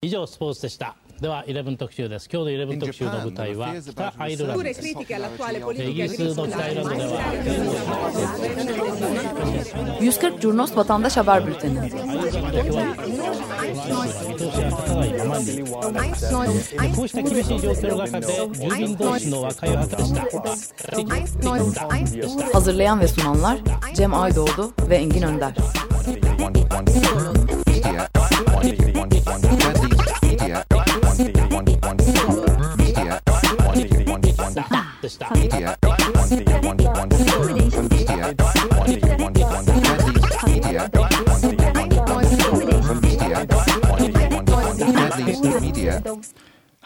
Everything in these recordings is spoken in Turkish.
以上スポーツでしたでは11特集です今日の11特集の舞台は北アイルランドですイギリスの北アイルランドでは140 Curnos Vatandaş Haber Bülteni. Hazırlayan ve sunanlar Cem Aydoğdu ve Engin Önder.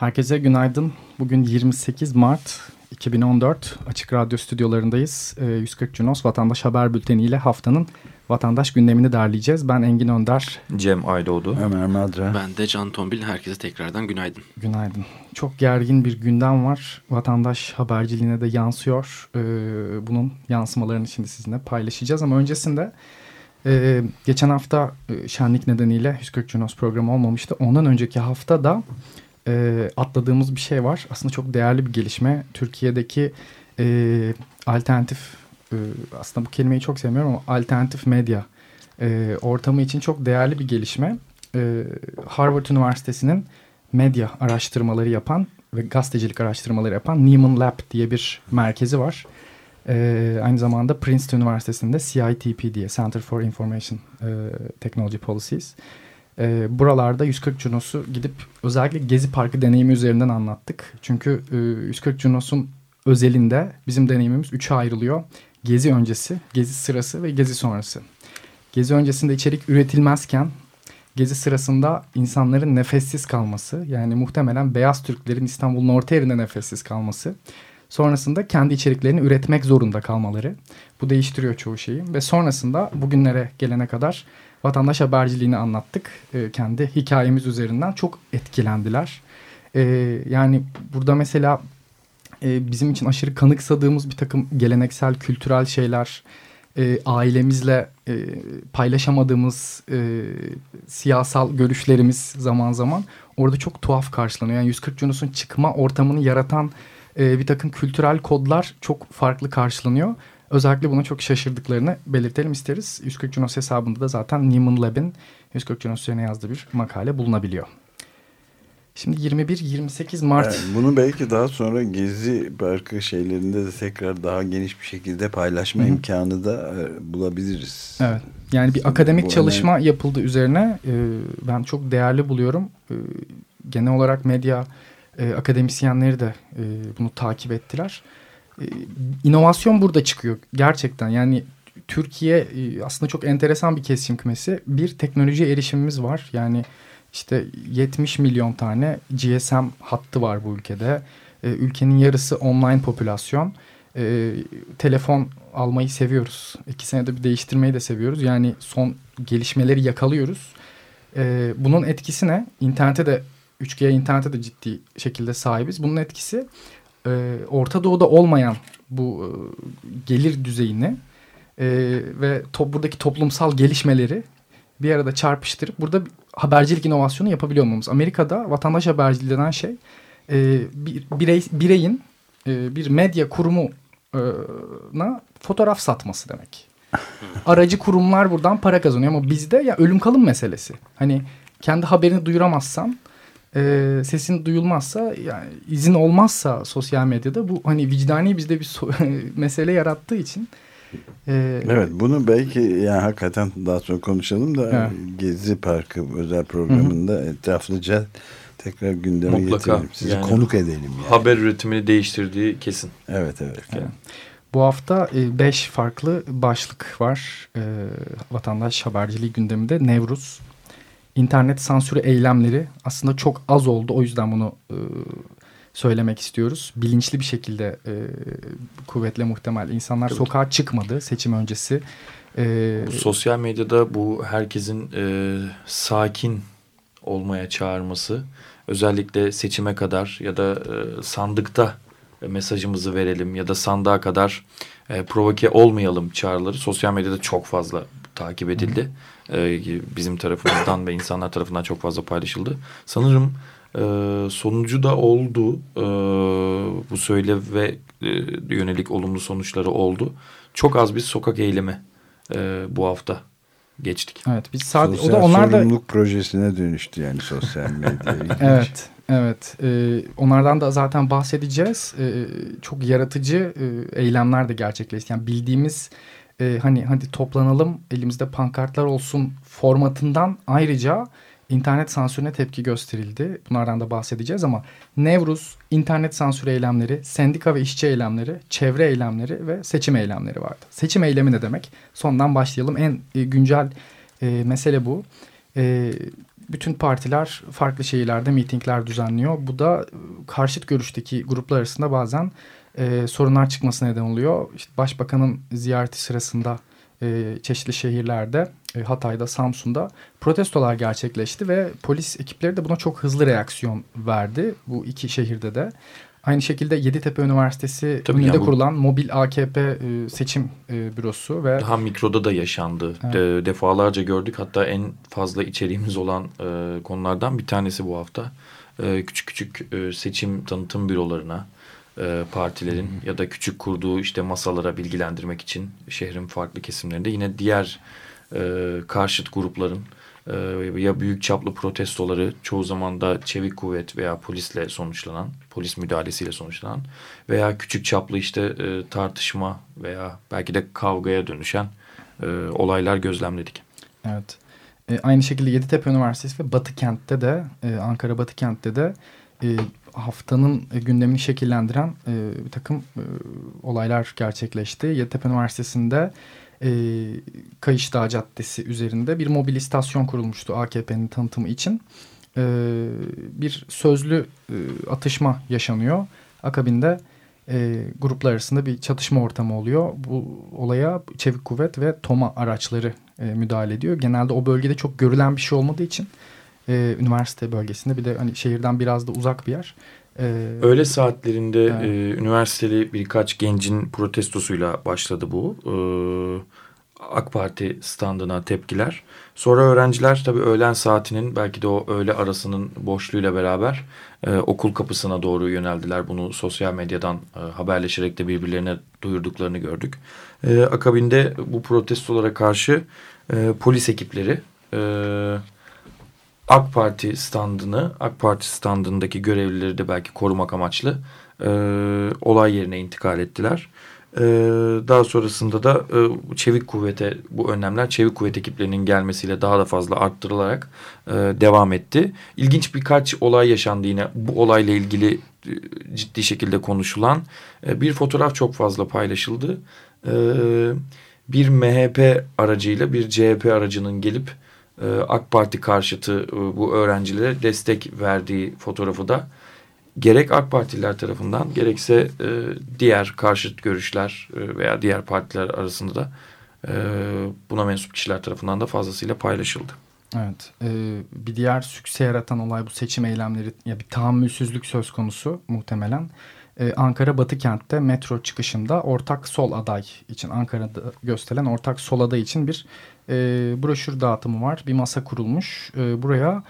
Herkese günaydın. Bugün 28 Mart 2014 Açık Radyo stüdyolarındayız. 140 Cunos Vatandaş Haber Bülteni ile haftanın vatandaş gündemini derleyeceğiz. Ben Engin Önder. Cem Aydoğdu. Ömer Madra. Ben de Can Tombil. Herkese tekrardan günaydın. Günaydın. Çok gergin bir gündem var. Vatandaş haberciliğine de yansıyor. Ee, bunun yansımalarını şimdi sizinle paylaşacağız. Ama öncesinde e, geçen hafta e, şenlik nedeniyle 140 Cunos programı olmamıştı. Ondan önceki hafta da e, atladığımız bir şey var. Aslında çok değerli bir gelişme. Türkiye'deki e, alternatif e, aslında bu kelimeyi çok sevmiyorum ama alternatif medya e, ortamı için çok değerli bir gelişme. E, Harvard Üniversitesi'nin medya araştırmaları yapan ve gazetecilik araştırmaları yapan Neiman Lab diye bir merkezi var. E, aynı zamanda Princeton Üniversitesi'nde CITP diye Center for Information e, Technology Policies. E, buralarda 140 Cunos'u gidip özellikle Gezi Parkı deneyimi üzerinden anlattık. Çünkü e, 140 Cunos'un özelinde bizim deneyimimiz üçe ayrılıyor. Gezi öncesi, gezi sırası ve gezi sonrası. Gezi öncesinde içerik üretilmezken gezi sırasında insanların nefessiz kalması yani muhtemelen beyaz Türklerin İstanbul'un orta yerinde nefessiz kalması. Sonrasında kendi içeriklerini üretmek zorunda kalmaları. Bu değiştiriyor çoğu şeyi ve sonrasında bugünlere gelene kadar vatandaş haberciliğini anlattık. E, kendi hikayemiz üzerinden çok etkilendiler. E, yani burada mesela e, bizim için aşırı kanıksadığımız bir takım geleneksel kültürel şeyler, e, ailemizle e, paylaşamadığımız e, siyasal görüşlerimiz zaman zaman orada çok tuhaf karşılanıyor. Yani 140 Cunus'un çıkma ortamını yaratan e, bir takım kültürel kodlar çok farklı karşılanıyor. Özellikle buna çok şaşırdıklarını belirtelim isteriz. 140 Cunos hesabında da zaten Neiman Lab'in 140 Cunos üzerine yazdığı bir makale bulunabiliyor. Şimdi 21-28 Mart. Evet, bunu belki daha sonra Gezi Parkı şeylerinde de tekrar daha geniş bir şekilde paylaşma Hı -hı. imkanı da e, bulabiliriz. Evet. Yani bir akademik Bu çalışma önemli. yapıldı üzerine e, ben çok değerli buluyorum. E, genel olarak medya e, akademisyenleri de e, bunu takip ettiler. E, inovasyon burada çıkıyor gerçekten. Yani Türkiye e, aslında çok enteresan bir kesim kümesi. Bir teknolojiye erişimimiz var. Yani işte 70 milyon tane GSM hattı var bu ülkede. E, ülkenin yarısı online popülasyon. E, telefon almayı seviyoruz. İki senede bir değiştirmeyi de seviyoruz. Yani son gelişmeleri yakalıyoruz. Bunun etkisi ne? İnternete de 3G internete de ciddi şekilde sahibiz. Bunun etkisi e, Orta Doğu'da olmayan bu e, gelir düzeyini e, ve to, buradaki toplumsal gelişmeleri bir arada çarpıştırıp burada habercilik inovasyonu yapabiliyor olmamız. Amerika'da vatandaş haberciliği denen şey e, bir, birey, bireyin e, bir medya kurumuna fotoğraf satması demek. Aracı kurumlar buradan para kazanıyor ama bizde ya ölüm kalım meselesi. Hani kendi haberini duyuramazsan e, sesin duyulmazsa yani izin olmazsa sosyal medyada bu hani vicdani bizde bir so mesele yarattığı için ee, evet bunu belki yani hakikaten daha sonra konuşalım da evet. Gezi Parkı özel programında Hı -hı. etraflıca tekrar gündeme Mutlaka. getirelim. Sizi yani, konuk edelim. Yani. Haber üretimini değiştirdiği kesin. Evet evet. evet. Bu hafta e, beş farklı başlık var. E, vatandaş haberciliği gündeminde Nevruz. İnternet sansürü eylemleri aslında çok az oldu. O yüzden bunu e, söylemek istiyoruz. Bilinçli bir şekilde e, kuvvetle muhtemel insanlar Tabii sokağa çıkmadı seçim öncesi. E, bu sosyal medyada bu herkesin e, sakin olmaya çağırması özellikle seçime kadar ya da e, sandıkta mesajımızı verelim ya da sandığa kadar e, provoke olmayalım çağrıları sosyal medyada çok fazla takip edildi. E, bizim tarafımızdan ve insanlar tarafından çok fazla paylaşıldı. Sanırım e, sonucu da oldu. E, bu söyle ve e, yönelik olumlu sonuçları oldu. Çok az bir sokak eylemi e, bu hafta geçtik. Evet biz sadece sosyal o da onlar da projesine dönüştü yani sosyal medya. evet. Evet, e, onlardan da zaten bahsedeceğiz. E, çok yaratıcı e, eylemler de gerçekleşti. Yani bildiğimiz e, hani hadi toplanalım elimizde pankartlar olsun formatından ayrıca internet sansürüne tepki gösterildi. Bunlardan da bahsedeceğiz ama Nevruz, internet sansür eylemleri, sendika ve işçi eylemleri, çevre eylemleri ve seçim eylemleri vardı. Seçim eylemi ne demek? Sondan başlayalım. En e, güncel e, mesele bu. E, bütün partiler farklı şehirlerde mitingler düzenliyor. Bu da e, karşıt görüşteki gruplar arasında bazen e, sorunlar çıkmasına neden oluyor. İşte başbakanın ziyareti sırasında e, çeşitli şehirlerde e, Hatay'da, Samsun'da protestolar gerçekleşti ve polis ekipleri de buna çok hızlı reaksiyon verdi bu iki şehirde de. Aynı şekilde Yeditepe Üniversitesi Tabii yani kurulan mobil AKP e, seçim e, bürosu ve daha mikroda da yaşandı. Evet. De, defalarca gördük. Hatta en fazla içeriğimiz olan e, konulardan bir tanesi bu hafta. E, küçük küçük e, seçim tanıtım bürolarına e, partilerin ya da küçük kurduğu işte masalara bilgilendirmek için şehrin farklı kesimlerinde yine diğer e, karşıt grupların e, ya büyük çaplı protestoları çoğu zaman da çevik kuvvet veya polisle sonuçlanan, polis müdahalesiyle sonuçlanan veya küçük çaplı işte e, tartışma veya belki de kavgaya dönüşen e, olaylar gözlemledik. Evet. E, aynı şekilde Yeditepe Üniversitesi ve Batı Kent'te de e, Ankara Batı Kent'te de e, haftanın e, gündemini şekillendiren e, bir takım e, olaylar gerçekleşti. Yeditepe Üniversitesi'nde e, Kayış Dağı Caddesi üzerinde bir mobil istasyon kurulmuştu AKP'nin tanıtımı için. E, bir sözlü e, atışma yaşanıyor. Akabinde e, gruplar arasında bir çatışma ortamı oluyor. Bu olaya çevik kuvvet ve TOMA araçları e, müdahale ediyor. Genelde o bölgede çok görülen bir şey olmadığı için e, üniversite bölgesinde bir de hani şehirden biraz da uzak bir yer. Ee, Öğle saatlerinde yani. e, üniversiteli birkaç gencin protestosuyla başladı bu. Ee, AK Parti standına tepkiler. Sonra öğrenciler tabii öğlen saatinin belki de o öğle arasının boşluğuyla beraber e, okul kapısına doğru yöneldiler. Bunu sosyal medyadan e, haberleşerek de birbirlerine duyurduklarını gördük. E, akabinde bu protestolara karşı e, polis ekipleri... E, AK Parti standını, AK Parti standındaki görevlileri de belki korumak amaçlı e, olay yerine intikal ettiler. E, daha sonrasında da e, çevik kuvvete bu önlemler çevik kuvvet ekiplerinin gelmesiyle daha da fazla arttırılarak e, devam etti. İlginç birkaç olay yaşandı yine bu olayla ilgili e, ciddi şekilde konuşulan e, bir fotoğraf çok fazla paylaşıldı. E, bir MHP aracıyla bir CHP aracının gelip AK Parti karşıtı e, bu öğrencilere destek verdiği fotoğrafı da gerek AK Partililer tarafından gerekse e, diğer karşıt görüşler veya diğer partiler arasında da buna mensup kişiler tarafından da fazlasıyla paylaşıldı. Evet. bir diğer sükse yaratan olay bu seçim eylemleri ya bir tahammülsüzlük söz konusu muhtemelen. Ankara Batı kentte metro çıkışında ortak sol aday için Ankara'da gösterilen ortak sol aday için bir e, broşür dağıtımı var. Bir masa kurulmuş. E, buraya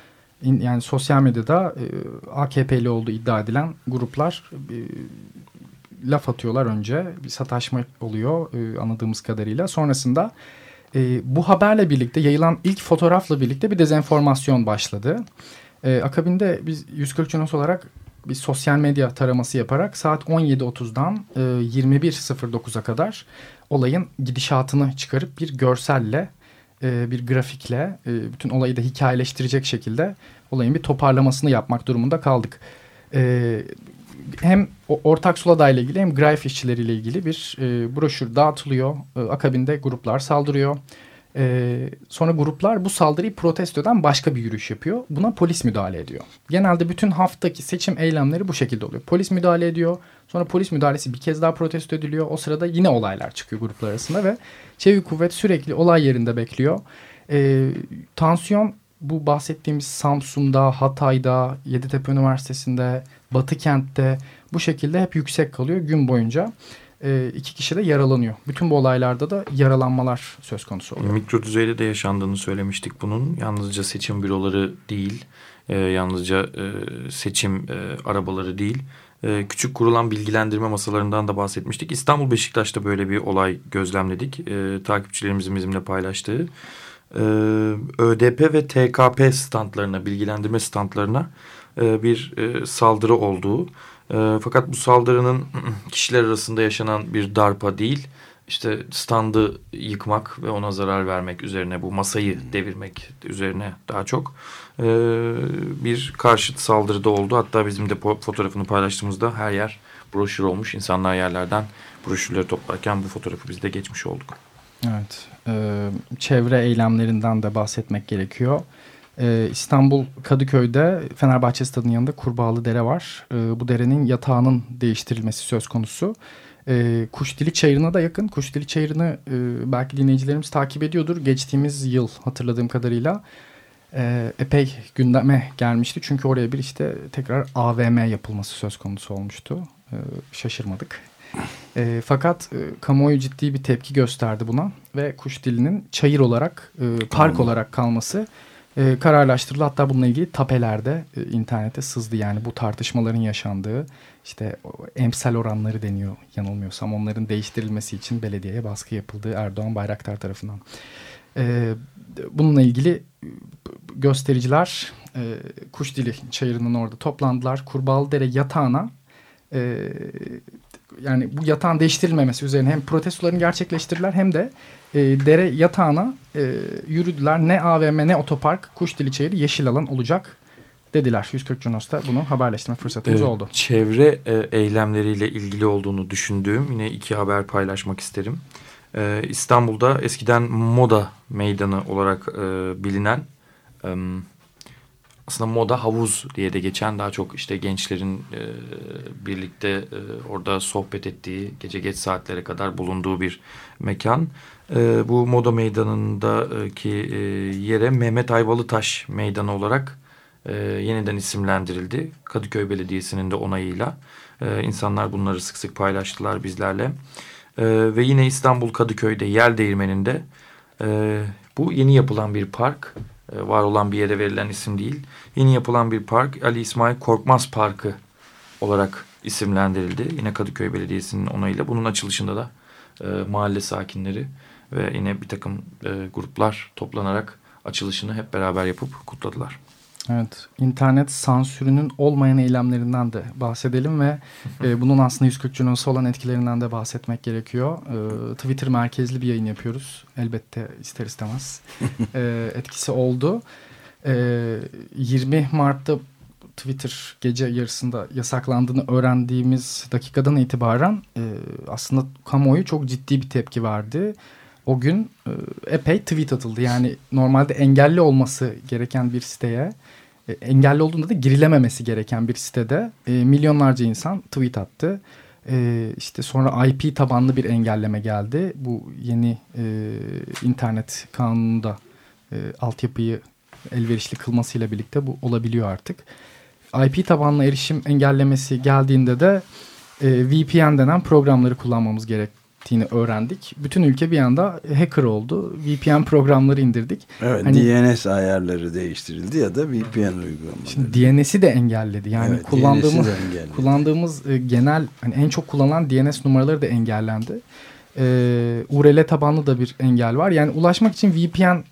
in, yani sosyal medyada e, AKP'li olduğu iddia edilen gruplar e, laf atıyorlar önce. Bir sataşma oluyor e, anladığımız kadarıyla. Sonrasında e, bu haberle birlikte yayılan ilk fotoğrafla birlikte bir dezenformasyon başladı. E, akabinde biz 140 Cunos olarak bir sosyal medya taraması yaparak saat 17.30'dan e, 21.09'a kadar olayın gidişatını çıkarıp bir görselle e, bir grafikle e, bütün olayı da hikayeleştirecek şekilde olayın bir toparlamasını yapmak durumunda kaldık. E, hem ortak Sulada ile ilgili hem Greif işçileriyle ilgili bir broşür dağıtılıyor. Akabinde gruplar saldırıyor. E, sonra gruplar bu saldırıyı protesto eden başka bir yürüyüş yapıyor. Buna polis müdahale ediyor. Genelde bütün haftaki seçim eylemleri bu şekilde oluyor. Polis müdahale ediyor. Sonra polis müdahalesi bir kez daha protesto ediliyor. O sırada yine olaylar çıkıyor gruplar arasında ve çevik kuvvet sürekli olay yerinde bekliyor. E, tansiyon bu bahsettiğimiz Samsun'da, Hatay'da, Yeditepe Üniversitesi'nde, Batı kentte bu şekilde hep yüksek kalıyor gün boyunca. E, iki kişi de yaralanıyor. Bütün bu olaylarda da yaralanmalar söz konusu oluyor. Mikro düzeyde de yaşandığını söylemiştik bunun. Yalnızca seçim büroları değil, e, yalnızca e, seçim e, arabaları değil. E, küçük kurulan bilgilendirme masalarından da bahsetmiştik. İstanbul Beşiktaş'ta böyle bir olay gözlemledik. E, takipçilerimizin bizimle paylaştığı. E, ÖDP ve TKP standlarına, bilgilendirme standlarına e, bir e, saldırı olduğu e, fakat bu saldırının kişiler arasında yaşanan bir darpa değil, işte standı yıkmak ve ona zarar vermek üzerine, bu masayı devirmek üzerine daha çok e, bir karşıt saldırıda oldu. Hatta bizim de fotoğrafını paylaştığımızda her yer broşür olmuş. İnsanlar yerlerden broşürleri toplarken bu fotoğrafı biz de geçmiş olduk. Evet, e, çevre eylemlerinden de bahsetmek gerekiyor. Ee, İstanbul Kadıköy'de Fenerbahçe stadının yanında Kurbağalı Dere var. Ee, bu derenin yatağının değiştirilmesi söz konusu. Ee, Kuşdili Çayırı'na da yakın. Kuşdili Çayırı'nı e, belki dinleyicilerimiz takip ediyordur. Geçtiğimiz yıl hatırladığım kadarıyla e, epey gündeme gelmişti. Çünkü oraya bir işte tekrar AVM yapılması söz konusu olmuştu. E, şaşırmadık. E, fakat e, kamuoyu ciddi bir tepki gösterdi buna ve Kuşdili'nin çayır olarak, e, park olarak kalması e, kararlaştırıldı. Hatta bununla ilgili tapelerde e, internete sızdı. Yani bu tartışmaların yaşandığı işte emsal oranları deniyor yanılmıyorsam. Onların değiştirilmesi için belediyeye baskı yapıldığı Erdoğan Bayraktar tarafından. E, bununla ilgili e, göstericiler e, Kuşdili çayırının orada toplandılar. Kurbağalıdere yatağına e, yani bu yatağın değiştirilmemesi üzerine hem protestolarını gerçekleştirdiler hem de e, dere yatağına e, yürüdüler. Ne AVM ne otopark Kuşdili Çayırı yeşil alan olacak dediler. 140 Cunos'ta bunu haberleştirme fırsatımız ee, oldu. Çevre e, eylemleriyle ilgili olduğunu düşündüğüm yine iki haber paylaşmak isterim. Ee, İstanbul'da eskiden Moda Meydanı olarak e, bilinen... E, aslında moda havuz diye de geçen daha çok işte gençlerin e, birlikte e, orada sohbet ettiği gece geç saatlere kadar bulunduğu bir mekan. E, bu moda meydanındaki e, yere Mehmet Ayvalıtaş Meydanı olarak e, yeniden isimlendirildi. Kadıköy Belediyesi'nin de onayıyla. E, insanlar bunları sık sık paylaştılar bizlerle. E, ve yine İstanbul Kadıköy'de Yel Değirmeni'nde e, bu yeni yapılan bir park var olan bir yere verilen isim değil. Yeni yapılan bir park Ali İsmail Korkmaz Parkı olarak isimlendirildi. Yine Kadıköy Belediyesi'nin onayıyla. Bunun açılışında da e, mahalle sakinleri ve yine bir takım e, gruplar toplanarak açılışını hep beraber yapıp kutladılar. Evet, internet sansürünün olmayan eylemlerinden de bahsedelim ve e, bunun aslında 140 Cunos'a olan etkilerinden de bahsetmek gerekiyor. E, Twitter merkezli bir yayın yapıyoruz. Elbette ister istemez e, etkisi oldu. E, 20 Mart'ta Twitter gece yarısında yasaklandığını öğrendiğimiz dakikadan itibaren e, aslında kamuoyu çok ciddi bir tepki verdi o gün e, epey tweet atıldı. Yani normalde engelli olması gereken bir siteye e, engelli olduğunda da girilememesi gereken bir sitede e, milyonlarca insan tweet attı. İşte sonra IP tabanlı bir engelleme geldi. Bu yeni internet kanununda altyapıyı elverişli kılmasıyla birlikte bu olabiliyor artık. IP tabanlı erişim engellemesi geldiğinde de VPN denen programları kullanmamız gerek gerektiğini öğrendik. Bütün ülke bir anda hacker oldu. VPN programları indirdik. Evet hani, DNS ayarları değiştirildi ya da VPN uygulamaları. Şimdi DNS'i de engelledi. Yani evet, kullandığımız engelledi. kullandığımız e, genel hani en çok kullanılan DNS numaraları da engellendi. E, URL tabanlı da bir engel var. Yani ulaşmak için VPN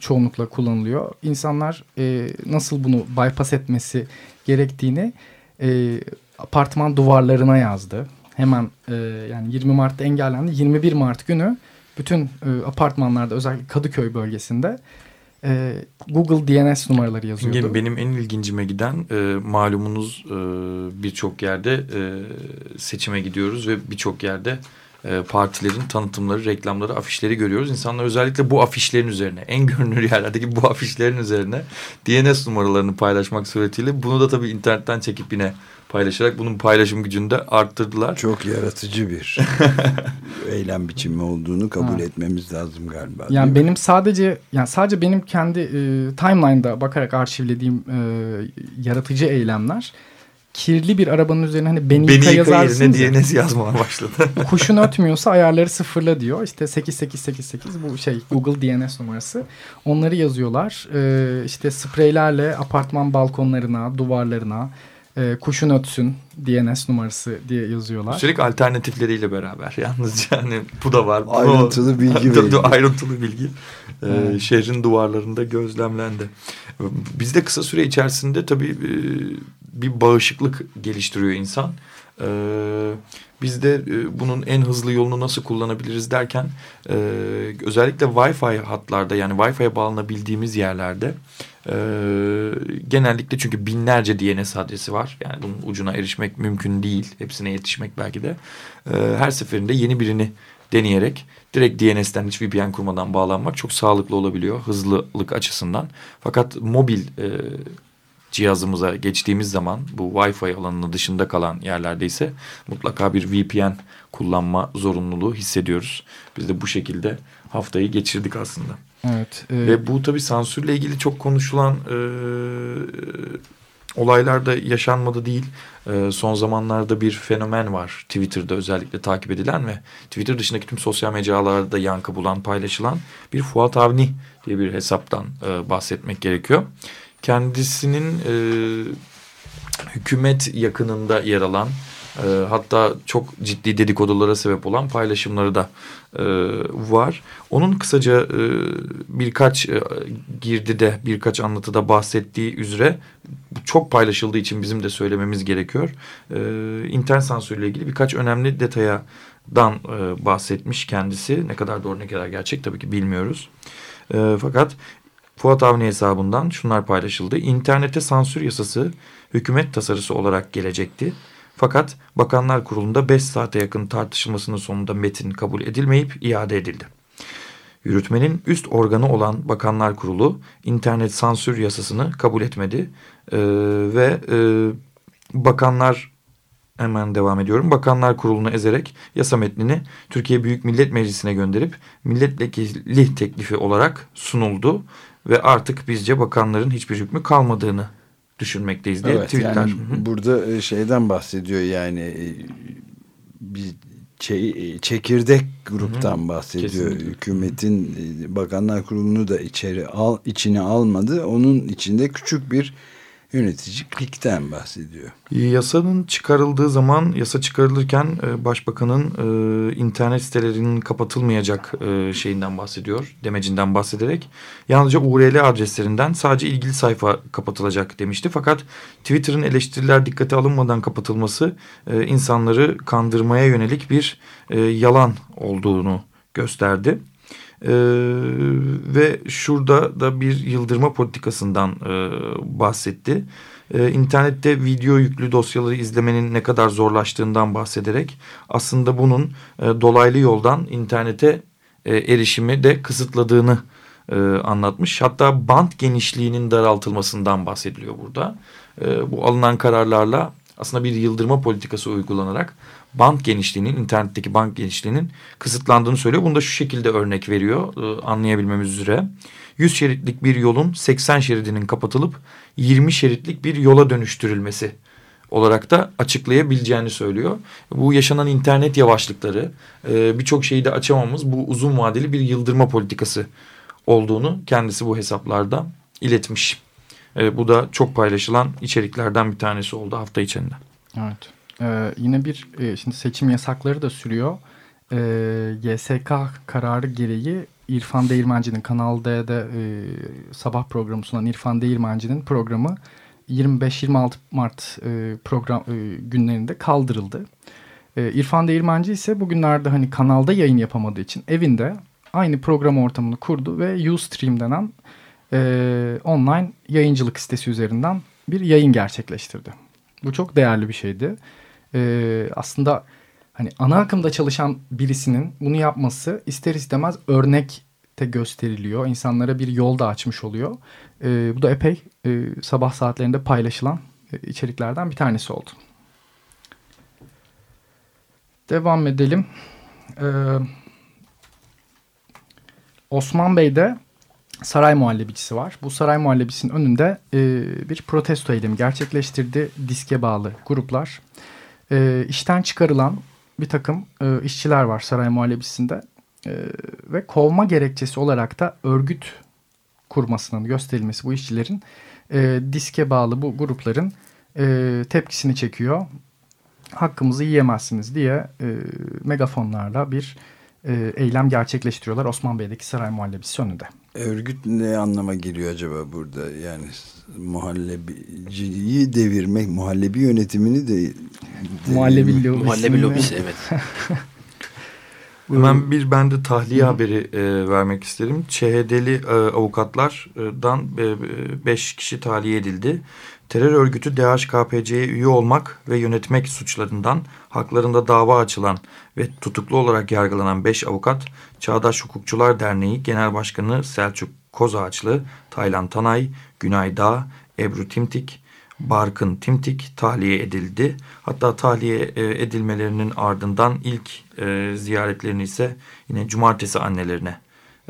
çoğunlukla kullanılıyor. İnsanlar e, nasıl bunu bypass etmesi gerektiğini e, apartman duvarlarına yazdı hemen e, yani 20 Mart'ta engellendi. 21 Mart günü bütün e, apartmanlarda özellikle Kadıköy bölgesinde e, Google DNS numaraları yazıyordu. Benim, benim en ilgincime giden e, malumunuz e, birçok yerde e, seçime gidiyoruz ve birçok yerde e, partilerin tanıtımları, reklamları, afişleri görüyoruz. İnsanlar özellikle bu afişlerin üzerine, en görünür yerlerdeki bu afişlerin üzerine DNS numaralarını paylaşmak suretiyle bunu da tabii internetten çekip yine paylaşarak bunun paylaşım gücünü de arttırdılar. Çok yaratıcı bir eylem biçimi olduğunu kabul ha. etmemiz lazım galiba. Yani benim mi? sadece yani sadece benim kendi e, timeline'da bakarak arşivlediğim e, yaratıcı eylemler kirli bir arabanın üzerine hani Benika, Benika yazarsınız yerine DNS yazmaya başladı. Kuşun ötmüyorsa ayarları sıfırla diyor. İşte 8888 bu şey Google DNS numarası. Onları yazıyorlar. Ee, işte spreylerle apartman balkonlarına, duvarlarına e, kuşun ötsün DNS numarası diye yazıyorlar. Üstelik alternatifleriyle beraber yalnız yani bu da var. Ayrıntılı bilgi veriyor. Ayrıntılı bilgi e, şehrin duvarlarında gözlemlendi. Biz de kısa süre içerisinde tabii e, bir bağışıklık geliştiriyor insan. E, biz de e, bunun en hızlı yolunu nasıl kullanabiliriz derken e, özellikle Wi-Fi hatlarda yani Wi-Fi'ye bağlanabildiğimiz yerlerde e, genellikle çünkü binlerce DNS adresi var. Yani bunun ucuna erişmek mümkün değil. Hepsine yetişmek belki de. E, her seferinde yeni birini deneyerek direkt DNS'ten hiç VPN kurmadan bağlanmak çok sağlıklı olabiliyor hızlılık açısından. Fakat mobil e, cihazımıza geçtiğimiz zaman bu Wi-Fi alanının dışında kalan yerlerde ise mutlaka bir VPN kullanma zorunluluğu hissediyoruz. Biz de bu şekilde haftayı geçirdik aslında. Evet. E... Ve bu tabii sansürle ilgili çok konuşulan e, olaylar da yaşanmadı değil. E, son zamanlarda bir fenomen var Twitter'da özellikle takip edilen ve Twitter dışındaki tüm sosyal mecralarda yankı bulan, paylaşılan bir Fuat Avni diye bir hesaptan e, bahsetmek gerekiyor. Kendisinin e, hükümet yakınında yer alan e, hatta çok ciddi dedikodulara sebep olan paylaşımları da e, var. Onun kısaca e, birkaç e, girdide birkaç anlatıda bahsettiği üzere çok paylaşıldığı için bizim de söylememiz gerekiyor. E, internet sansürüyle ilgili birkaç önemli detaya dan e, bahsetmiş kendisi. Ne kadar doğru ne kadar gerçek tabii ki bilmiyoruz. E, fakat Fuat Avni hesabından şunlar paylaşıldı. İnternete sansür yasası hükümet tasarısı olarak gelecekti. Fakat Bakanlar Kurulu'nda 5 saate yakın tartışılmasının sonunda metin kabul edilmeyip iade edildi. Yürütmenin üst organı olan Bakanlar Kurulu internet sansür yasasını kabul etmedi ee, ve e, bakanlar hemen devam ediyorum. Bakanlar Kurulu'nu ezerek yasa metnini Türkiye Büyük Millet Meclisi'ne gönderip milletvekili teklifi olarak sunuldu ve artık bizce bakanların hiçbir hükmü kalmadığını düşünmekteyiz diye evet, tweetler. Yani burada e, şeyden bahsediyor yani e, bir şey, çekirdek gruptan -hı. bahsediyor. Kesinlikle. Hükümetin bakanlar kurulunu da içeri al içine almadı. Onun içinde küçük bir yöneticilikten bahsediyor. Yasanın çıkarıldığı zaman yasa çıkarılırken e, başbakanın e, internet sitelerinin kapatılmayacak e, şeyinden bahsediyor. Demecinden bahsederek yalnızca URL adreslerinden sadece ilgili sayfa kapatılacak demişti. Fakat Twitter'ın eleştiriler dikkate alınmadan kapatılması e, insanları kandırmaya yönelik bir e, yalan olduğunu gösterdi. Ee, ve şurada da bir yıldırma politikasından e, bahsetti. Ee, internette video yüklü dosyaları izlemenin ne kadar zorlaştığından bahsederek aslında bunun e, dolaylı yoldan internete e, erişimi de kısıtladığını e, anlatmış. Hatta bant genişliğinin daraltılmasından bahsediliyor burada. E, bu alınan kararlarla aslında bir yıldırma politikası uygulanarak band genişliğinin, internetteki band genişliğinin kısıtlandığını söylüyor. Bunu da şu şekilde örnek veriyor e, anlayabilmemiz üzere. 100 şeritlik bir yolun 80 şeridinin kapatılıp 20 şeritlik bir yola dönüştürülmesi olarak da açıklayabileceğini söylüyor. Bu yaşanan internet yavaşlıkları e, birçok şeyi de açamamız bu uzun vadeli bir yıldırma politikası olduğunu kendisi bu hesaplarda iletmiş. E, bu da çok paylaşılan içeriklerden bir tanesi oldu hafta içinde. Evet. Ee, yine bir e, şimdi seçim yasakları da sürüyor. Ee, YSK kararı gereği İrfan Değirmenci'nin Kanal D'de e, sabah programı sunan İrfan Değirmenci'nin programı 25-26 Mart e, program e, günlerinde kaldırıldı. E, İrfan Değirmenci ise bugünlerde hani kanalda yayın yapamadığı için evinde aynı program ortamını kurdu ve Ustream denen e, online yayıncılık sitesi üzerinden bir yayın gerçekleştirdi. Bu çok değerli bir şeydi e, aslında hani ana akımda çalışan birisinin bunu yapması ister istemez örnekte gösteriliyor. İnsanlara bir yol da açmış oluyor. E, bu da epey e, sabah saatlerinde paylaşılan e, içeriklerden bir tanesi oldu. Devam edelim. Ee, Osman Bey'de saray muhallebicisi var. Bu saray muhallebisinin önünde e, bir protesto eylemi gerçekleştirdi. Diske bağlı gruplar. İşten çıkarılan bir takım e, işçiler var saray muhallebisinde. E, ve kovma gerekçesi olarak da örgüt kurmasının gösterilmesi bu işçilerin e, diske bağlı bu grupların e, tepkisini çekiyor. Hakkımızı yiyemezsiniz diye e, megafonlarla bir e, eylem gerçekleştiriyorlar Osman Bey'deki saray muhallebisi önünde. Örgüt ne anlama geliyor acaba burada? Yani muhallebiciyi devirmek, muhallebi yönetimini de... Muhallebi lobisi. Muhallebi lobisi evet. Hemen bir ben de tahliye Hı. haberi e, vermek isterim. ÇHD'li e, avukatlardan 5 e, kişi tahliye edildi. Terör örgütü DHKPC'ye üye olmak ve yönetmek suçlarından haklarında dava açılan ve tutuklu olarak yargılanan 5 avukat Çağdaş Hukukçular Derneği Genel Başkanı Selçuk Kozağaçlı, Taylan Tanay, Günay Dağ, Ebru Timtik, Barkın Timtik tahliye edildi. Hatta tahliye e, edilmelerinin ardından ilk e, ziyaretlerini ise yine cumartesi annelerine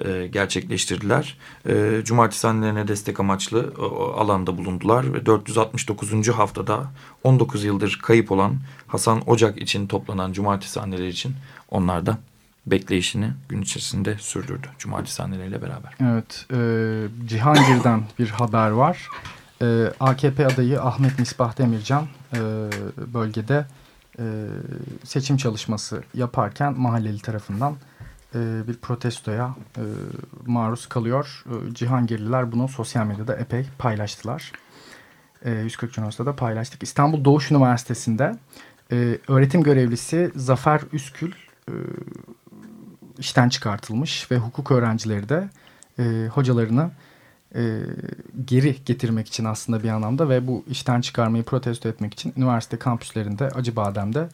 e, gerçekleştirdiler. E, cumartesi annelerine destek amaçlı o, alanda bulundular ve 469. haftada 19 yıldır kayıp olan Hasan Ocak için toplanan cumartesi anneleri için onlar da bekleyişini gün içerisinde sürdürdü. Cumartesi anneleriyle beraber. Evet, e, Cihangir'den bir haber var. E, AKP adayı Ahmet Misbah Demircan e, bölgede e, seçim çalışması yaparken mahalleli tarafından e, bir protestoya e, maruz kalıyor. E, Cihangirliler bunu sosyal medyada epey paylaştılar. E, 140 Üniversitesi'de paylaştık. İstanbul Doğuş Üniversitesi'nde e, öğretim görevlisi Zafer Üskül e, işten çıkartılmış ve hukuk öğrencileri de e, hocalarını e, geri getirmek için aslında bir anlamda ve bu işten çıkarmayı protesto etmek için üniversite kampüslerinde Acıbadem'de e,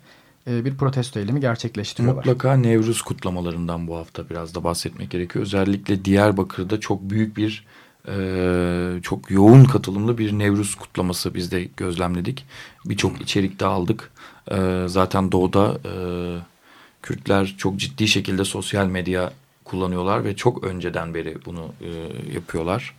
bir protesto eylemi gerçekleştiriyorlar. Mutlaka Nevruz kutlamalarından bu hafta biraz da bahsetmek gerekiyor. Özellikle Diyarbakır'da çok büyük bir e, çok yoğun katılımlı bir Nevruz kutlaması biz de gözlemledik. Birçok içerikte aldık. E, zaten doğuda e, Kürtler çok ciddi şekilde sosyal medya kullanıyorlar ve çok önceden beri bunu e, yapıyorlar.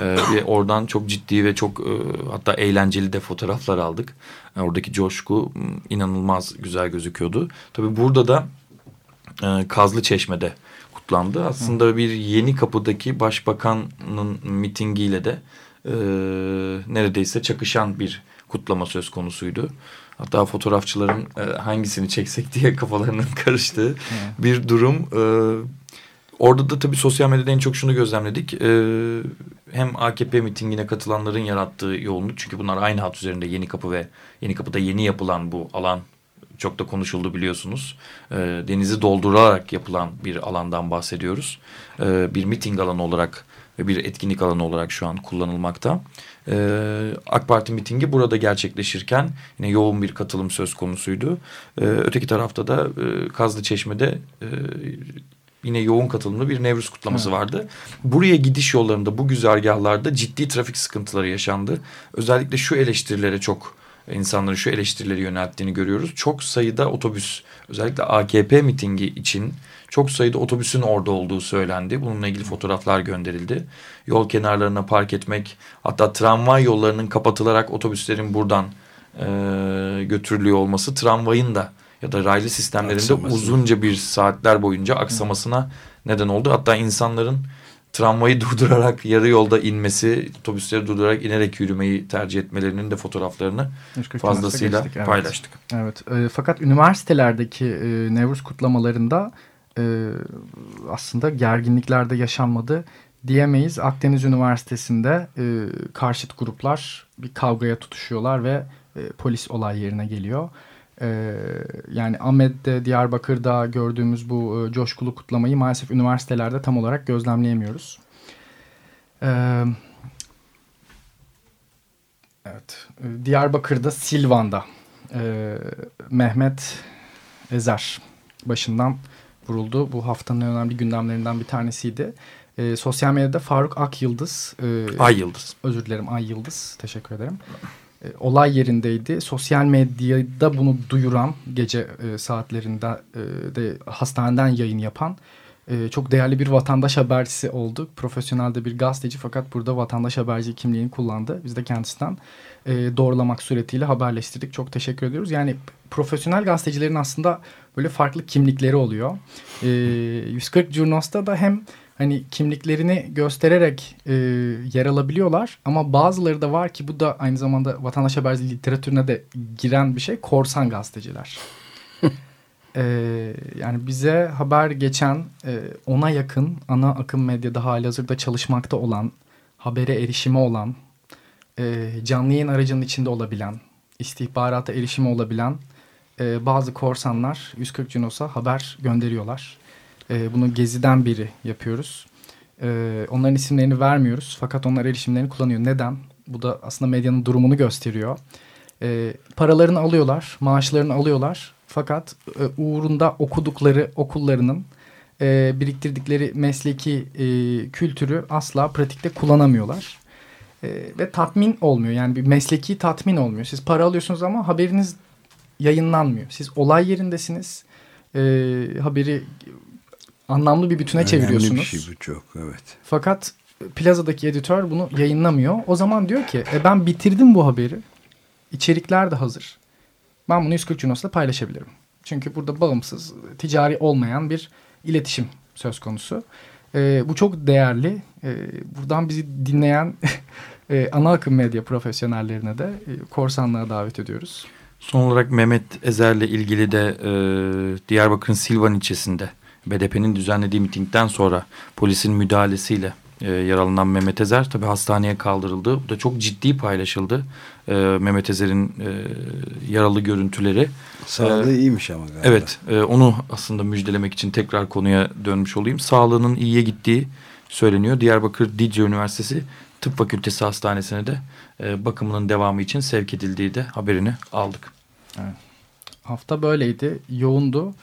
E, ve oradan çok ciddi ve çok e, hatta eğlenceli de fotoğraflar aldık. E, oradaki coşku inanılmaz güzel gözüküyordu. Tabii burada da e, Kazlı Çeşme'de kutlandı. Aslında bir yeni kapıdaki başbakanın mitingiyle de e, neredeyse çakışan bir kutlama söz konusuydu. Hatta fotoğrafçıların e, hangisini çeksek diye kafalarının karıştığı bir durum. E, Orada da tabii sosyal medyada en çok şunu gözlemledik. Ee, hem AKP mitingine katılanların yarattığı yoğunluk. Çünkü bunlar aynı hat üzerinde Yeni Kapı ve Yeni Kapı'da yeni yapılan bu alan çok da konuşuldu biliyorsunuz. Ee, denizi doldurarak yapılan bir alandan bahsediyoruz. Ee, bir miting alanı olarak ve bir etkinlik alanı olarak şu an kullanılmakta. Ee, AK Parti mitingi burada gerçekleşirken yine yoğun bir katılım söz konusuydu. Ee, öteki tarafta da e, Kazlı Çeşme'de e, yine yoğun katılımlı bir Nevruz kutlaması evet. vardı. Buraya gidiş yollarında bu güzergahlarda ciddi trafik sıkıntıları yaşandı. Özellikle şu eleştirilere çok insanların şu eleştirileri yönelttiğini görüyoruz. Çok sayıda otobüs özellikle AKP mitingi için çok sayıda otobüsün orada olduğu söylendi. Bununla ilgili fotoğraflar gönderildi. Yol kenarlarına park etmek hatta tramvay yollarının kapatılarak otobüslerin buradan e, götürülüyor olması tramvayın da ya da raylı sistemlerinde Aksaması. uzunca bir saatler boyunca aksamasına neden oldu. Hatta insanların tramvayı durdurarak yarı yolda inmesi, otobüsleri durdurarak inerek yürümeyi tercih etmelerinin de fotoğraflarını fazlasıyla geçtik, evet. paylaştık. Evet. E, fakat üniversitelerdeki e, Nevruz kutlamalarında e, aslında gerginliklerde yaşanmadı diyemeyiz. Akdeniz Üniversitesi'nde e, karşıt gruplar bir kavgaya tutuşuyorlar ve e, polis olay yerine geliyor. Ee, yani Ahmet'te, Diyarbakır'da gördüğümüz bu e, coşkulu kutlamayı maalesef üniversitelerde tam olarak gözlemleyemiyoruz. Ee, evet, Diyarbakır'da Silvan'da e, Mehmet Ezer başından vuruldu. Bu haftanın önemli gündemlerinden bir tanesiydi. E, sosyal medyada Faruk Ak Yıldız. E, Ay Yıldız. Özür dilerim Ay Yıldız. Teşekkür ederim. E, olay yerindeydi. Sosyal medyada bunu duyuran gece e, saatlerinde e, de hastaneden yayın yapan e, çok değerli bir vatandaş habercisi oldu. Profesyonel de bir gazeteci fakat burada vatandaş haberci kimliğini kullandı. Biz de kendisinden e, doğrulamak suretiyle haberleştirdik. Çok teşekkür ediyoruz. Yani profesyonel gazetecilerin aslında böyle farklı kimlikleri oluyor. E, 140 Curnos'ta da hem hani kimliklerini göstererek e, yer alabiliyorlar ama bazıları da var ki bu da aynı zamanda vatandaş haberci literatürüne de giren bir şey korsan gazeteciler. e, yani bize haber geçen e, ona yakın ana akım medyada hali hazırda çalışmakta olan habere erişimi olan e, canlı yayın aracının içinde olabilen istihbarata erişimi olabilen e, bazı korsanlar 140 Cunos'a haber gönderiyorlar. E, bunu Gezi'den biri yapıyoruz. E, onların isimlerini vermiyoruz fakat onlar erişimlerini kullanıyor. Neden? Bu da aslında medyanın durumunu gösteriyor. E, paralarını alıyorlar, maaşlarını alıyorlar. Fakat e, uğrunda okudukları okullarının e, biriktirdikleri mesleki e, kültürü asla pratikte kullanamıyorlar. E, ve tatmin olmuyor. Yani bir mesleki tatmin olmuyor. Siz para alıyorsunuz ama haberiniz yayınlanmıyor. Siz olay yerindesiniz. E, haberi anlamlı bir bütüne Önemli çeviriyorsunuz. Önemli bir şey bu çok evet. Fakat plazadaki editör bunu yayınlamıyor. O zaman diyor ki e ben bitirdim bu haberi. İçerikler de hazır. Ben bunu 140 Junos'la paylaşabilirim. Çünkü burada bağımsız, ticari olmayan bir iletişim söz konusu. E, bu çok değerli. E, buradan bizi dinleyen e, ana akım medya profesyonellerine de e, korsanlığa davet ediyoruz. Son olarak Mehmet Ezer'le ilgili de e, Diyarbakır'ın Silvan ilçesinde BDP'nin düzenlediği mitingden sonra polisin müdahalesiyle e, yaralanan Mehmet Ezer tabi hastaneye kaldırıldı. Bu da çok ciddi paylaşıldı. E, Mehmet Ezer'in e, yaralı görüntüleri. Sağlığı e, iyiymiş ama galiba. Evet e, onu aslında müjdelemek için tekrar konuya dönmüş olayım. Sağlığının iyiye gittiği söyleniyor. Diyarbakır Dicle Üniversitesi Tıp Fakültesi Hastanesi'ne de e, bakımının devamı için sevk edildiği de haberini aldık. Evet. Hafta böyleydi. Yoğundu.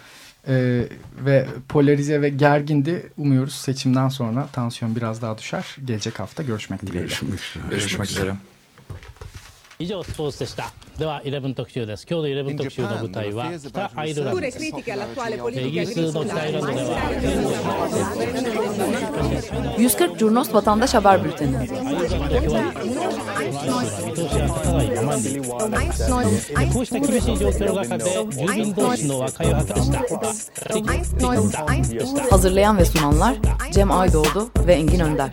Ee, ve polarize ve gergindi. Umuyoruz seçimden sonra tansiyon biraz daha düşer. Gelecek hafta görüşmek dileğiyle. Görüşmek, görüşmek üzere. 以上スポーツでしたでは11特集です今日の11特集の舞台は北アイルランドですイギリスの北アイルランドでは140 Curnos Vatandaş Haber Bülteni こうした厳しい状況の中で住民同士の和解を図った Hazırlayan ve sunanlar Cem Aydoğdu ve Engin Önder